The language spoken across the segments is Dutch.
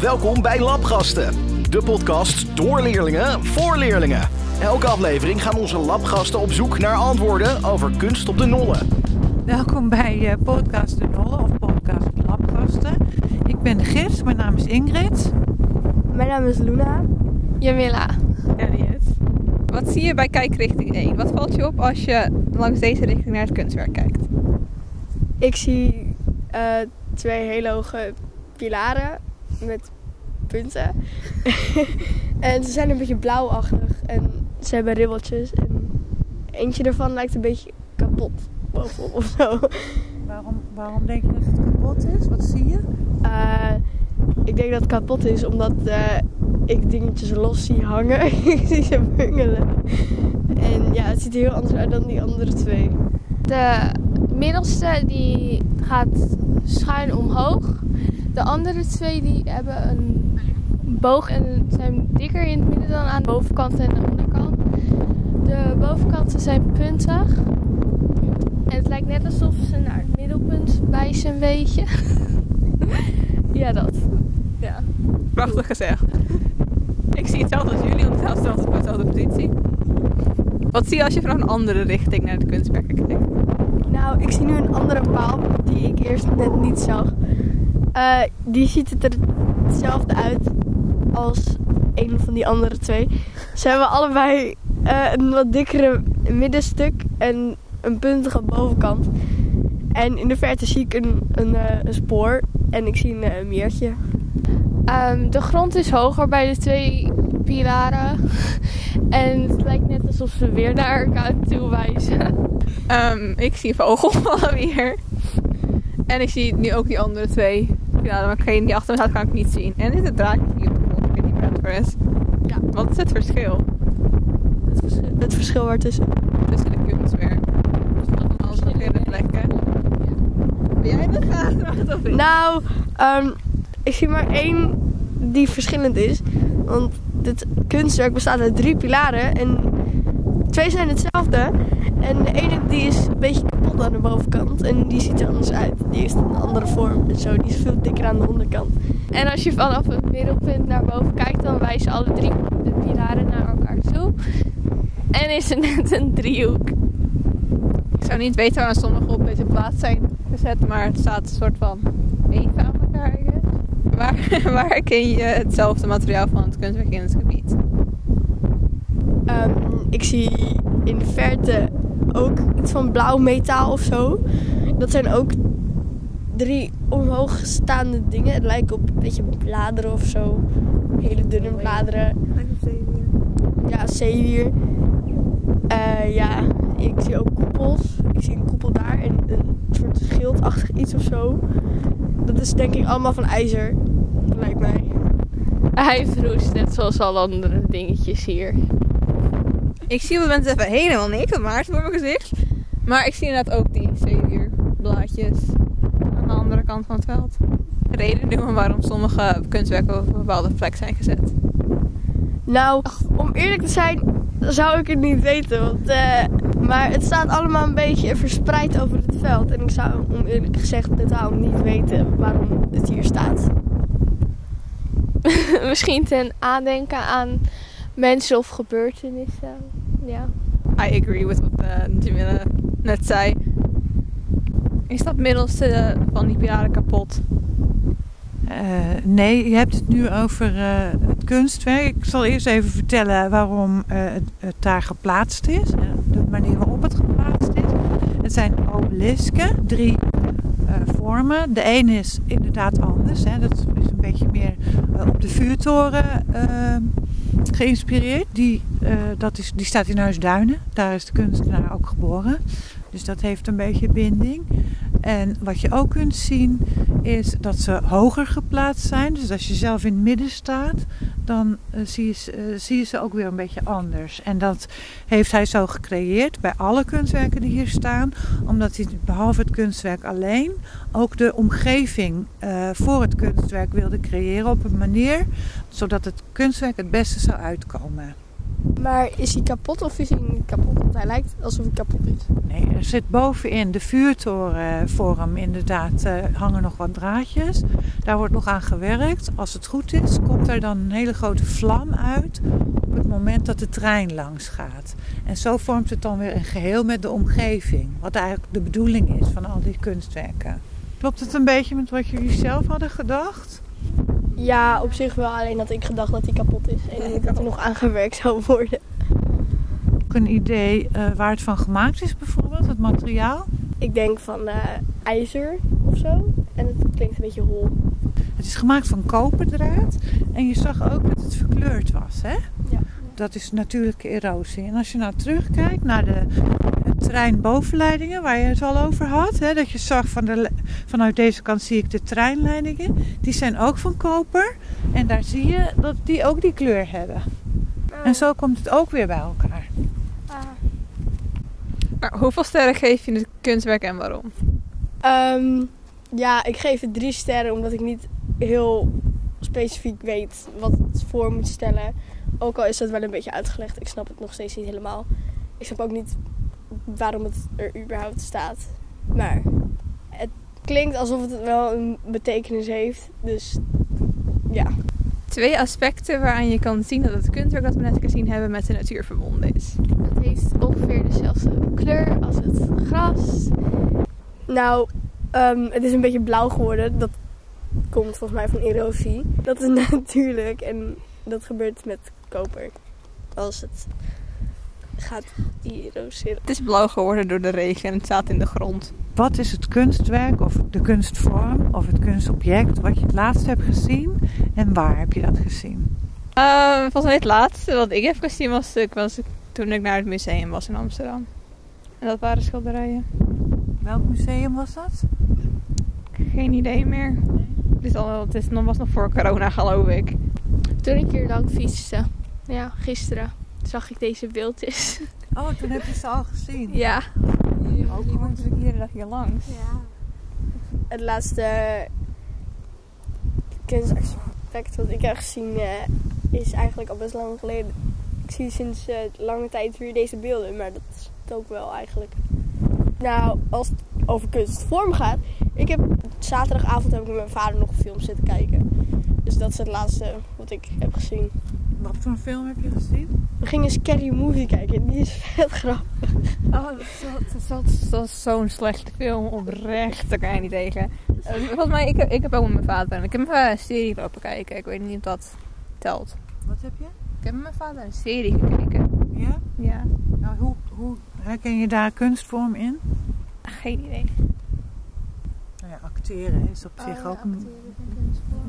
Welkom bij Labgasten, de podcast door leerlingen voor leerlingen. Elke aflevering gaan onze labgasten op zoek naar antwoorden over kunst op de nollen. Welkom bij uh, podcast De Nollen of podcast Labgasten. Ik ben Gert, mijn naam is Ingrid. Mijn naam is Luna. Jamila. Elliot. Wat zie je bij kijkrichting 1? Wat valt je op als je langs deze richting naar het kunstwerk kijkt? Ik zie uh, twee hele hoge pilaren met punten. en ze zijn een beetje blauwachtig en ze hebben ribbeltjes. En eentje ervan lijkt een beetje kapot bovenop of zo. Waarom, waarom denk je dat het kapot is? Wat zie je? Uh, ik denk dat het kapot is omdat uh, ik dingetjes los zie hangen. ik zie ze bungelen. En ja, het ziet er heel anders uit dan die andere twee. De middelste die gaat schuin omhoog. De andere twee die hebben een boog en zijn dikker in het midden dan aan de bovenkant en de onderkant. De bovenkanten zijn puntig. En het lijkt net alsof ze naar het middelpunt wijzen een beetje. ja, dat. Ja. Prachtig gezegd. Ik zie hetzelfde als jullie, want ik sta op dezelfde positie. Wat zie je als je van een andere richting naar de kunstwerken kijkt? Nou, ik zie nu een andere paal die ik eerst net niet zag. Uh, die ziet het er hetzelfde uit als een van die andere twee. Ze hebben allebei uh, een wat dikkere middenstuk en een puntige bovenkant. En in de verte zie ik een, een, uh, een spoor en ik zie een, een meertje. Um, de grond is hoger bij de twee pilaren. en het lijkt net alsof ze weer naar elkaar toe wijzen. Um, ik zie vogel weer. En ik zie nu ook die andere twee pilaren, maar geen die achter me staat kan ik niet zien. En dit is het draadje die op de grond. Waar het voor is. Ja. Wat is het verschil? Het verschil, het verschil waartussen? Tussen de kunstwerk. Dus een andere verschillende plekken. Ben jij de gaten? Nou, um, ik zie maar één die verschillend is. Want dit kunstwerk bestaat uit drie pilaren en twee zijn hetzelfde. En de ene die is een beetje kapot aan de bovenkant en die ziet er anders uit. Die heeft een andere vorm en zo, die is veel dikker aan de onderkant. En als je vanaf het middelpunt naar boven kijkt, dan wijzen alle drie de pilaren naar elkaar toe. En is het net een driehoek. Ik zou niet weten waar sommige op deze plaats zijn gezet, maar het staat een soort van even aan elkaar. Waar, waar herken je hetzelfde materiaal van het kunstwerk in het gebied? Um, ik zie in de verte ook iets van blauw metaal of zo. Dat zijn ook drie omhoog staande dingen. Het lijkt op een beetje bladeren of zo. Hele dunne bladeren. Lijkt op zeewier. Ja, zeewier. Uh, ja, ik zie ook koepels. Ik zie een koepel daar en een soort schildachtig iets of zo. Dat is denk ik allemaal van ijzer, lijkt mij. Hij vroest net zoals alle andere dingetjes hier. Ik zie op het moment even helemaal niks, een maart voor mijn gezicht. Maar ik zie inderdaad ook die zeewierblaadjes aan de andere kant van het veld. Reden noemen waarom sommige kunstwerken op een bepaalde plek zijn gezet. Nou, om eerlijk te zijn, zou ik het niet weten. Want, uh, maar het staat allemaal een beetje verspreid over het veld. En ik zou, om eerlijk gezegd, totaal niet weten waarom het hier staat. Misschien ten aandenken aan mensen of gebeurtenissen. Ja. I agree with what uh, Jamila net zei. Is dat middelste van die pilaren kapot? Uh, nee, je hebt het nu over uh, het kunstwerk. Ik zal eerst even vertellen waarom uh, het, het, daar geplaatst is. de manier waarop het geplaatst is. Het zijn obelisken, drie vormen. De ene is inderdaad anders. Hè. Dat is een beetje meer op de vuurtoren geïnspireerd. Die, dat is, die staat in Huisduinen. Daar is de kunstenaar ook geboren. Dus dat heeft een beetje binding. En wat je ook kunt zien is dat ze hoger geplaatst zijn. Dus als je zelf in het midden staat, dan uh, zie, je, uh, zie je ze ook weer een beetje anders. En dat heeft hij zo gecreëerd bij alle kunstwerken die hier staan. Omdat hij behalve het kunstwerk alleen ook de omgeving uh, voor het kunstwerk wilde creëren op een manier zodat het kunstwerk het beste zou uitkomen. Maar is hij kapot of is hij niet kapot? Want hij lijkt alsof hij kapot is. Nee, er zit bovenin de vuurtorenvorm inderdaad eh, hangen nog wat draadjes. Daar wordt nog aan gewerkt. Als het goed is, komt er dan een hele grote vlam uit op het moment dat de trein langs gaat. En zo vormt het dan weer een geheel met de omgeving. Wat eigenlijk de bedoeling is van al die kunstwerken. Klopt het een beetje met wat jullie zelf hadden gedacht? Ja, op zich wel. Alleen dat ik gedacht dat hij kapot is. En niet dat er nog aangewerkt zou worden. Ook een idee eh, waar het van gemaakt is bijvoorbeeld, het materiaal? Ik denk van eh, ijzer of zo. En het klinkt een beetje hol. Het is gemaakt van koperdraad en je zag ook dat het verkleurd was, hè? Dat is natuurlijke erosie. En als je nou terugkijkt naar de treinbovenleidingen waar je het al over had, hè, dat je zag van de, vanuit deze kant zie ik de treinleidingen, die zijn ook van koper. En daar zie je dat die ook die kleur hebben. En zo komt het ook weer bij elkaar. Maar hoeveel sterren geef je het kunstwerk en waarom? Ehm, ja, ik geef het drie sterren omdat ik niet heel specifiek weet wat het voor moet stellen. Ook al is dat wel een beetje uitgelegd. Ik snap het nog steeds niet helemaal. Ik snap ook niet waarom het er überhaupt staat. Maar het klinkt alsof het wel een betekenis heeft. Dus ja. Twee aspecten waaraan je kan zien dat het kunstwerk dat we net gezien hebben met de natuur verbonden is. Het heeft ongeveer dezelfde kleur als het gras. Nou, ehm, het is een beetje blauw geworden. Dat komt volgens mij van erosie. Dat is natuurlijk. En dat gebeurt met koper. Als het gaat eroseren. Het is blauw geworden door de regen en het staat in de grond. Wat is het kunstwerk of de kunstvorm of het kunstobject wat je het laatst hebt gezien en waar heb je dat gezien? Uh, volgens mij het laatste wat ik heb gezien was, ik was toen ik naar het museum was in Amsterdam. En dat waren schilderijen. Welk museum was dat? Geen idee meer. Het, is al, het is, nog- was nog voor corona geloof ik. Toen ik hier lang fietste, ja, gisteren, zag ik deze beeldjes. Oh, toen heb je ze al gezien. ja. Ook gewoon natuurlijk iedere dag hier langs. Het laatste kunstaspect wat ik heb gezien eh, is eigenlijk al best lang geleden. Ik zie sinds eh, lange tijd weer deze beelden, maar dat is het ook wel eigenlijk. Nou, als het over kunstvorm gaat. Ik heb zaterdagavond heb ik met mijn vader nog een film zitten kijken. Dus dat is het laatste wat ik heb gezien. Wat voor een film heb je gezien? We gingen Scary Movie kijken. Die is vet grappig. Oh, dat is, zo- dat is, dat is zo'n slechte film. Oprecht, daar kan je niet tegen. Eh, volgens mij, ik, heb- ik heb ook met mijn vader. en Ik heb met een serie lopen kijken. Ik weet niet of dat telt. Wat heb je? Ik heb met mijn vader een serie gekeken. Ja? Ja, Nou, hoe, hoe herken je daar kunstvorm in? geen idee. Nou ja, acteren is op zich ook een,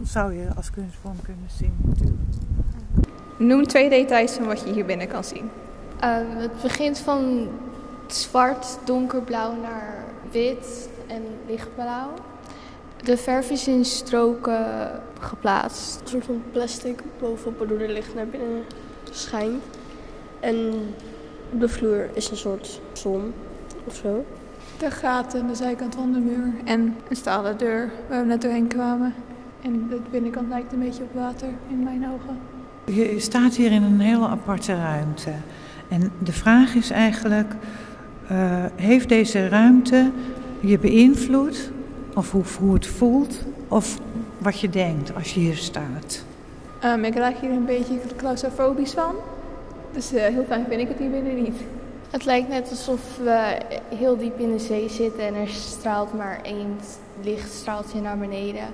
zou je als kunstvorm kunnen zien. Noem twee details van wat je hier binnen kan zien. Eh, het begint van zwart, donkerblauw naar wit en lichtblauw. De verf is in stroken geplaatst. Een soort van plastic bovenop waardoor de licht naar binnen schijnt. En op de vloer is een soort zon of zo. De gaten aan de zijkant van de muur. En een stalen deur waar we net doorheen kwamen. En de binnenkant lijkt een beetje op water in mijn ogen. Je staat hier in een hele aparte ruimte. En de vraag is eigenlijk, eh, heeft deze ruimte je beïnvloed? Of hoe, hoe het voelt? Of wat je denkt als je hier staat? Ehm, ik raak hier een beetje claustrofobisch van. Dus eh, heel fijn vind ik het hier binnen niet. Het lijkt net alsof we heel diep in de zee zitten en er straalt maar één lichtstraaltje naar beneden.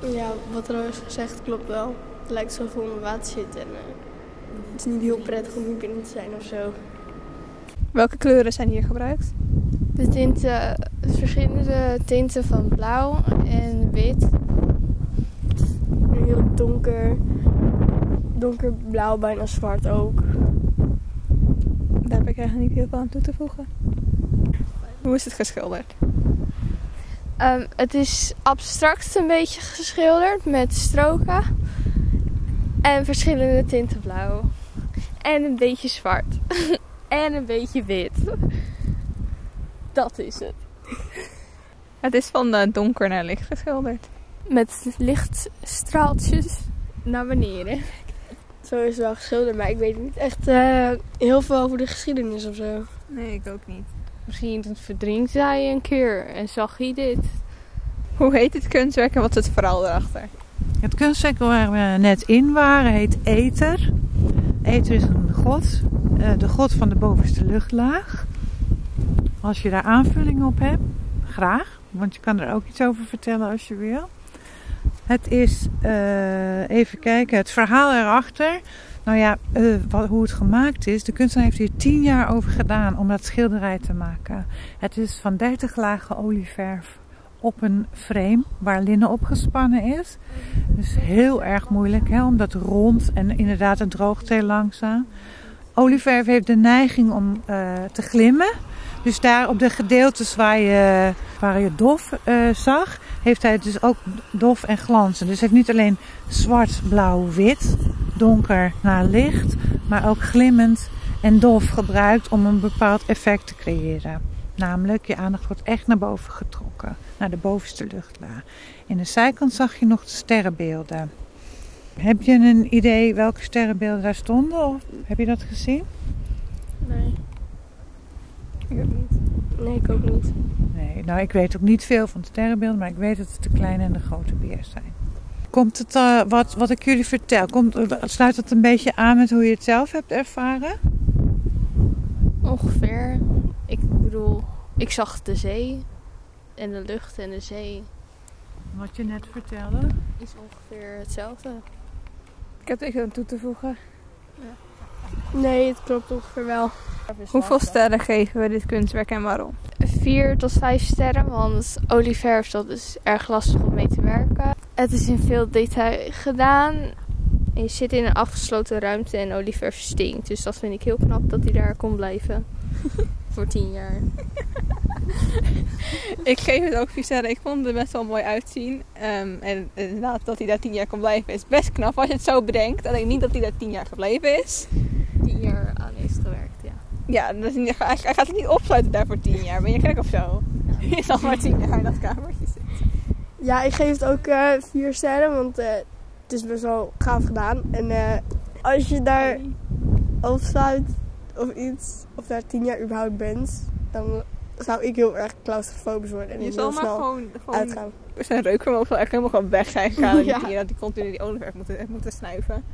Ja, wat er is gezegd klopt wel. Het lijkt alsof we onder water zitten. En, eh, het is niet heel prettig om hier binnen te zijn of zo. Welke kleuren zijn hier gebruikt? De tinten, verschillende tinten van blauw en wit. Een heel donker, donkerblauw, bijna zwart ook. Daar heb ik eigenlijk niet heel veel aan toe te voegen. Hoe is het geschilderd? Ehm, het is abstract een beetje geschilderd met stroken en verschillende tinten blauw. En een beetje zwart. en een beetje wit. Dat is het. Het is van donker naar licht geschilderd. Met lichtstraaltjes naar beneden. Zo zo is het wel geschilderd, maar ik weet niet echt eh, heel veel over de geschiedenis of zo. Nee, ik ook niet. Misschien verdrinkt zij een keer en zag hij dit. Hoe heet het kunstwerk en wat is het verhaal erachter? Het kunstwerk waar we net in waren heet Ether. Ether is een god, eh, de god van de bovenste luchtlaag. Als je daar aanvullingen op hebt, graag, want je kan er ook iets over vertellen als je wil. Het is, eh, even kijken, het verhaal erachter. Nou ja, eh, wat, hoe het gemaakt is. De kunstenaar heeft hier tien jaar over gedaan om dat schilderij te maken. Het is van 30 lagen olieverf op een frame waar linnen opgespannen is. Dus heel erg moeilijk, hè, omdat rond en inderdaad het droogt heel langzaam. Olieverf heeft de neiging om eh, te glimmen. Dus daar op de gedeeltes waar je, waar je dof eh, zag, heeft hij dus ook dof en glanzen. Dus hij heeft niet alleen zwart, blauw, wit, donker naar licht, maar ook glimmend en dof gebruikt om een bepaald effect te creëren. Namelijk, je aandacht wordt echt naar boven getrokken, naar de bovenste luchtlaag. In de zijkant zag je nog de sterrenbeelden. Heb je een idee welke sterrenbeelden daar stonden? Of heb je dat gezien? Nee. Ik ook niet. Nee, ik ook niet. Nee, nou ik weet ook niet veel van de sterrenbeelden, maar ik weet dat het de kleine en de grote beer zijn. Komt het, eh, wat, wat ik jullie vertel, komt, sluit het een beetje aan met hoe je het zelf hebt ervaren? Ongeveer. Ik bedoel, ik zag de zee en de lucht en de zee Wat je net vertelde. is ongeveer hetzelfde. Ik heb niks aan toe te voegen. Nee, het klopt ongeveer wel. Hoeveel sterren geven we dit kunstwerk en waarom? Vier tot vijf sterren, want olieverf dat is erg lastig om mee te werken. Het is in veel detail gedaan. En je zit in een afgesloten ruimte en olieverf stinkt. Dus dat vind ik heel knap dat hij daar kon blijven. Voor tien jaar. Ik geef het ook vier sterren. Ik vond het er best wel mooi uitzien. Ehm, en inderdaad, dat hij daar tien jaar kan blijven is best knap als je het zo bedenkt. Alleen niet dat hij daar tien jaar gebleven is. Tien jaar aan heeft gewerkt, ja. Ja, dat is niet, hij, hij gaat het niet opsluiten daar voor tien jaar. Ben je gek of zo? Je zal maar tien jaar in dat kamertje zitten. Ja, ik geef het ook eh, vier sterren, want eh, het is best wel gaaf gedaan. En eh, als je daar opsluit of iets, of daar tien jaar überhaupt bent, dan zou ik heel erg claustrofobisch worden en Je heel zal maar snel gewoon, gewoon uitgaan. zijn reukvermogen zal echt helemaal gewoon weg zijn gegaan. En Ja. die, dat die continu die olieverf moeten, moeten snuiven.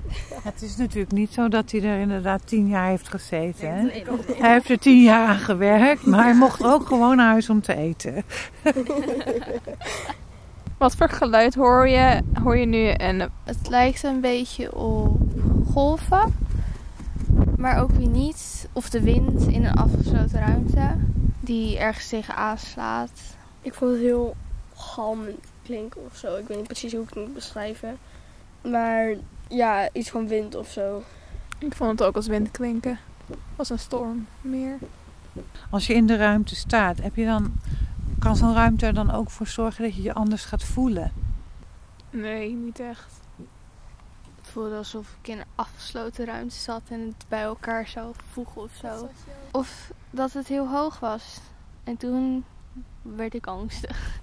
Het is natuurlijk niet zo dat hij er inderdaad tien jaar heeft gezeten. Hè? Hij heeft er tien jaar aan gewerkt, maar hij mocht ook gewoon naar huis om te eten. Wat voor geluid hoor je, hoor je nu? En Het lijkt een beetje op golven. Maar ook weer niet. Of de wind in een afgesloten ruimte. Die ergens tegen aanslaat. Ik vond het heel galmend klinken of zo. Ik weet niet precies hoe ik het moet beschrijven. Maar ja, iets van wind of zo. ik vond het ook als wind klinken. Als een storm meer. Als je in de ruimte staat, heb je dan, kan zo'n ruimte er dan ook voor zorgen dat je je anders gaat voelen? Nee, niet echt. Voelde alsof ik in een afgesloten ruimte zat en het bij elkaar zou voegen of zo. Of dat het heel hoog was. En toen werd ik angstig.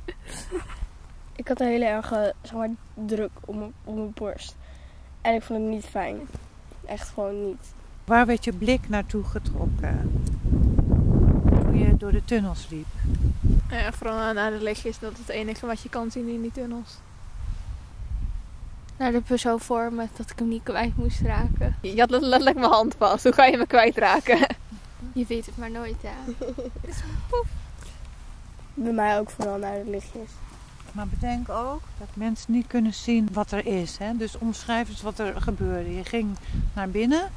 Ik had een hele erge zeg maar, druk op mijn, op mijn borst. En ik vond het niet fijn. Echt gewoon niet. Waar werd je blik naartoe getrokken? Toen je door de tunnels liep. Ja, vooral naar de lichtjes. Dat is het enige wat je kan zien in die tunnels. Naar de persoon voor me dat ik hem niet kwijt moest raken. Je had letterlijk mijn hand vast. Hoe ga je me kwijtraken? Je weet het maar nooit, hè. Bij mij ook vooral naar de lichtjes. Maar bedenk ook dat mensen niet kunnen zien wat er is. Hè? Dus omschrijf eens wat er gebeurde. Je ging naar binnen.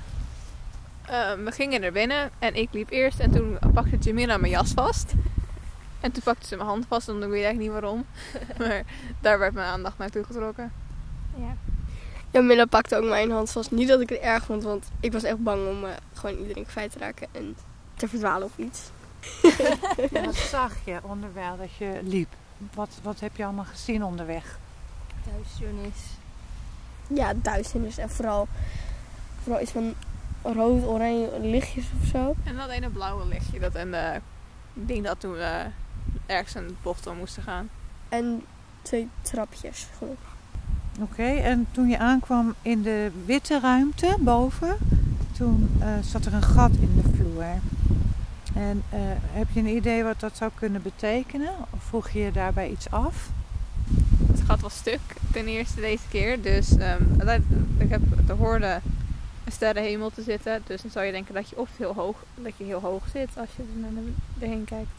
Ehm, we gingen er binnen en ik liep eerst en toen pakte Jamila mijn jas vast. En toen pakte ze mijn hand vast en ik weet eigenlijk niet waarom. maar daar werd mijn aandacht naartoe getrokken. Ja, Milla pakte ook mijn hand vast. Niet dat ik het erg vond, want ik was echt bang om eh, gewoon iedereen kwijt te raken en te verdwalen of iets. En wat zag je onderwijl dat je liep? Wat, wat heb je allemaal gezien onderweg? Duisternis. Ja, duisternis en vooral, vooral iets van rood-oranje lichtjes of zo. En dat ene blauwe lichtje dat en de ding dat toen we ergens een bocht om moesten gaan. En twee trapjes. Gewoon. Oké, en toen je aankwam in de witte ruimte boven, toen eh, zat er een gat in de vloer. En eh, heb je een idee wat dat zou kunnen betekenen? Of vroeg je je daarbij iets af? Het gat was stuk, ten eerste deze keer. Dus ehm, ik heb te hoorde een sterrenhemel te zitten. Dus dan zou je denken dat je of heel hoog, dat je heel hoog zit als je er naar kijkt.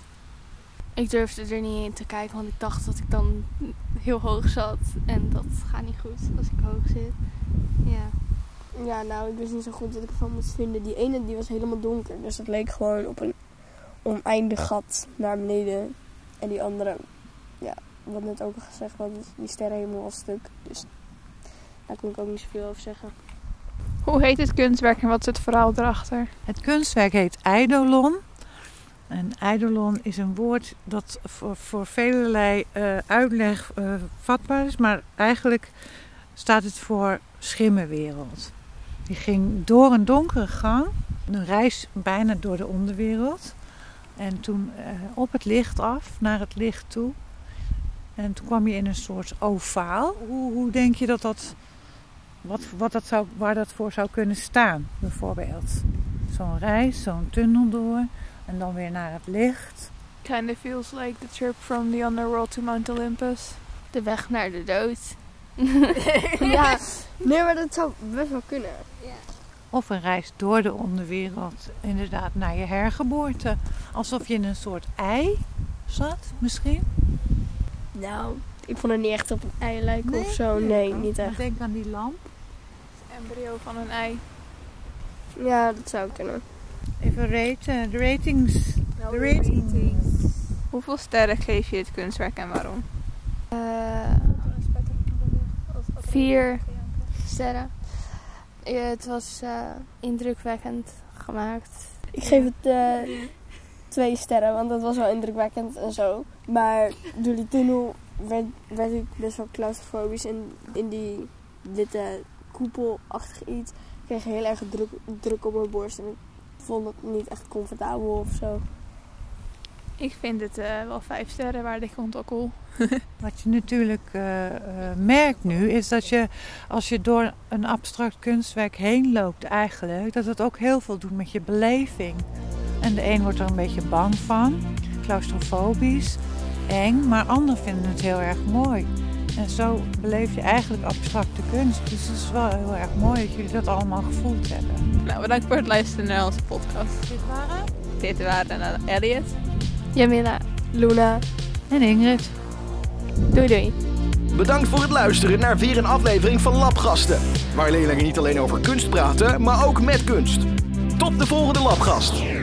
Ik durfde er niet in te kijken, want ik dacht dat ik dan heel hoog zat. En dat gaat niet goed als ik hoog zit. Ja. Ja, nou, ik wist niet zo goed wat ik ervan moest vinden. Die ene die was helemaal donker. Dus het leek gewoon op een oneindig gat naar beneden. En die andere, ja, wat net ook al gezegd was, die sterrenhemel was stuk. Dus daar kon ik ook niet zoveel over zeggen. Hoe heet het kunstwerk en wat is het verhaal erachter? Het kunstwerk heet Eidolon. En eidolon is een woord dat voor, voor uh, uitleg uh, vatbaar is, maar eigenlijk staat het voor schimmenwereld. Die ging door een donkere gang, een reis bijna door de onderwereld. En toen uh, op het licht af, naar het licht toe. En toen kwam je in een soort ovaal. Hoe, hoe denk je dat dat, wat, wat dat zou, waar dat voor zou kunnen staan, bijvoorbeeld? Zo'n reis, zo'n tunnel door en dan weer naar het licht. Kinda feels like the trip from the underworld to Mount Olympus. De weg naar de dood. ja, nee, maar dat zou best wel kunnen. Ja. Of een reis door de onderwereld, inderdaad, naar je hergeboorte. Alsof je in een soort ei zat, misschien? Nou, ik vond het niet echt op een ei lijken Nee? of zo. Nee, niet echt. Denk aan die lamp. Het embryo van een ei. Ja, dat zou kunnen. Even raten, de ratings. De ratings. Hoeveel sterren geef je het kunstwerk en waarom? Eh, vier sterren. Ja, het was eh, indrukwekkend gemaakt. Ik geef het eh, twee sterren, want dat was wel indrukwekkend en zo. Maar door die tunnel werd, werd ik best wel claustrofobisch. En in die witte koepelachtig iets kreeg ik heel erg druk, druk op mijn borst. En ik vond het niet echt comfortabel of zo. Ik vind het eh, wel vijf sterren waardig ontokkel. Wat je natuurlijk eh, eh, merkt nu is dat je als je door een abstract kunstwerk heen loopt eigenlijk, dat het ook heel veel doet met je beleving. En de een wordt er een beetje bang van, claustrofobisch, eng, maar anderen vinden het heel erg mooi. En zo beleef je eigenlijk abstracte kunst. Dus het is wel heel erg mooi dat jullie dat allemaal gevoeld hebben. Nou, bedankt voor het luisteren naar onze podcast. Dit waren Dit waren uh, Elliot. Jamila, Luna. en Ingrid. doei doei. Bedankt voor het luisteren naar weer een aflevering van Labgasten. Waar leerlingen niet alleen over kunst praten, maar ook met kunst. Tot de volgende Labgast.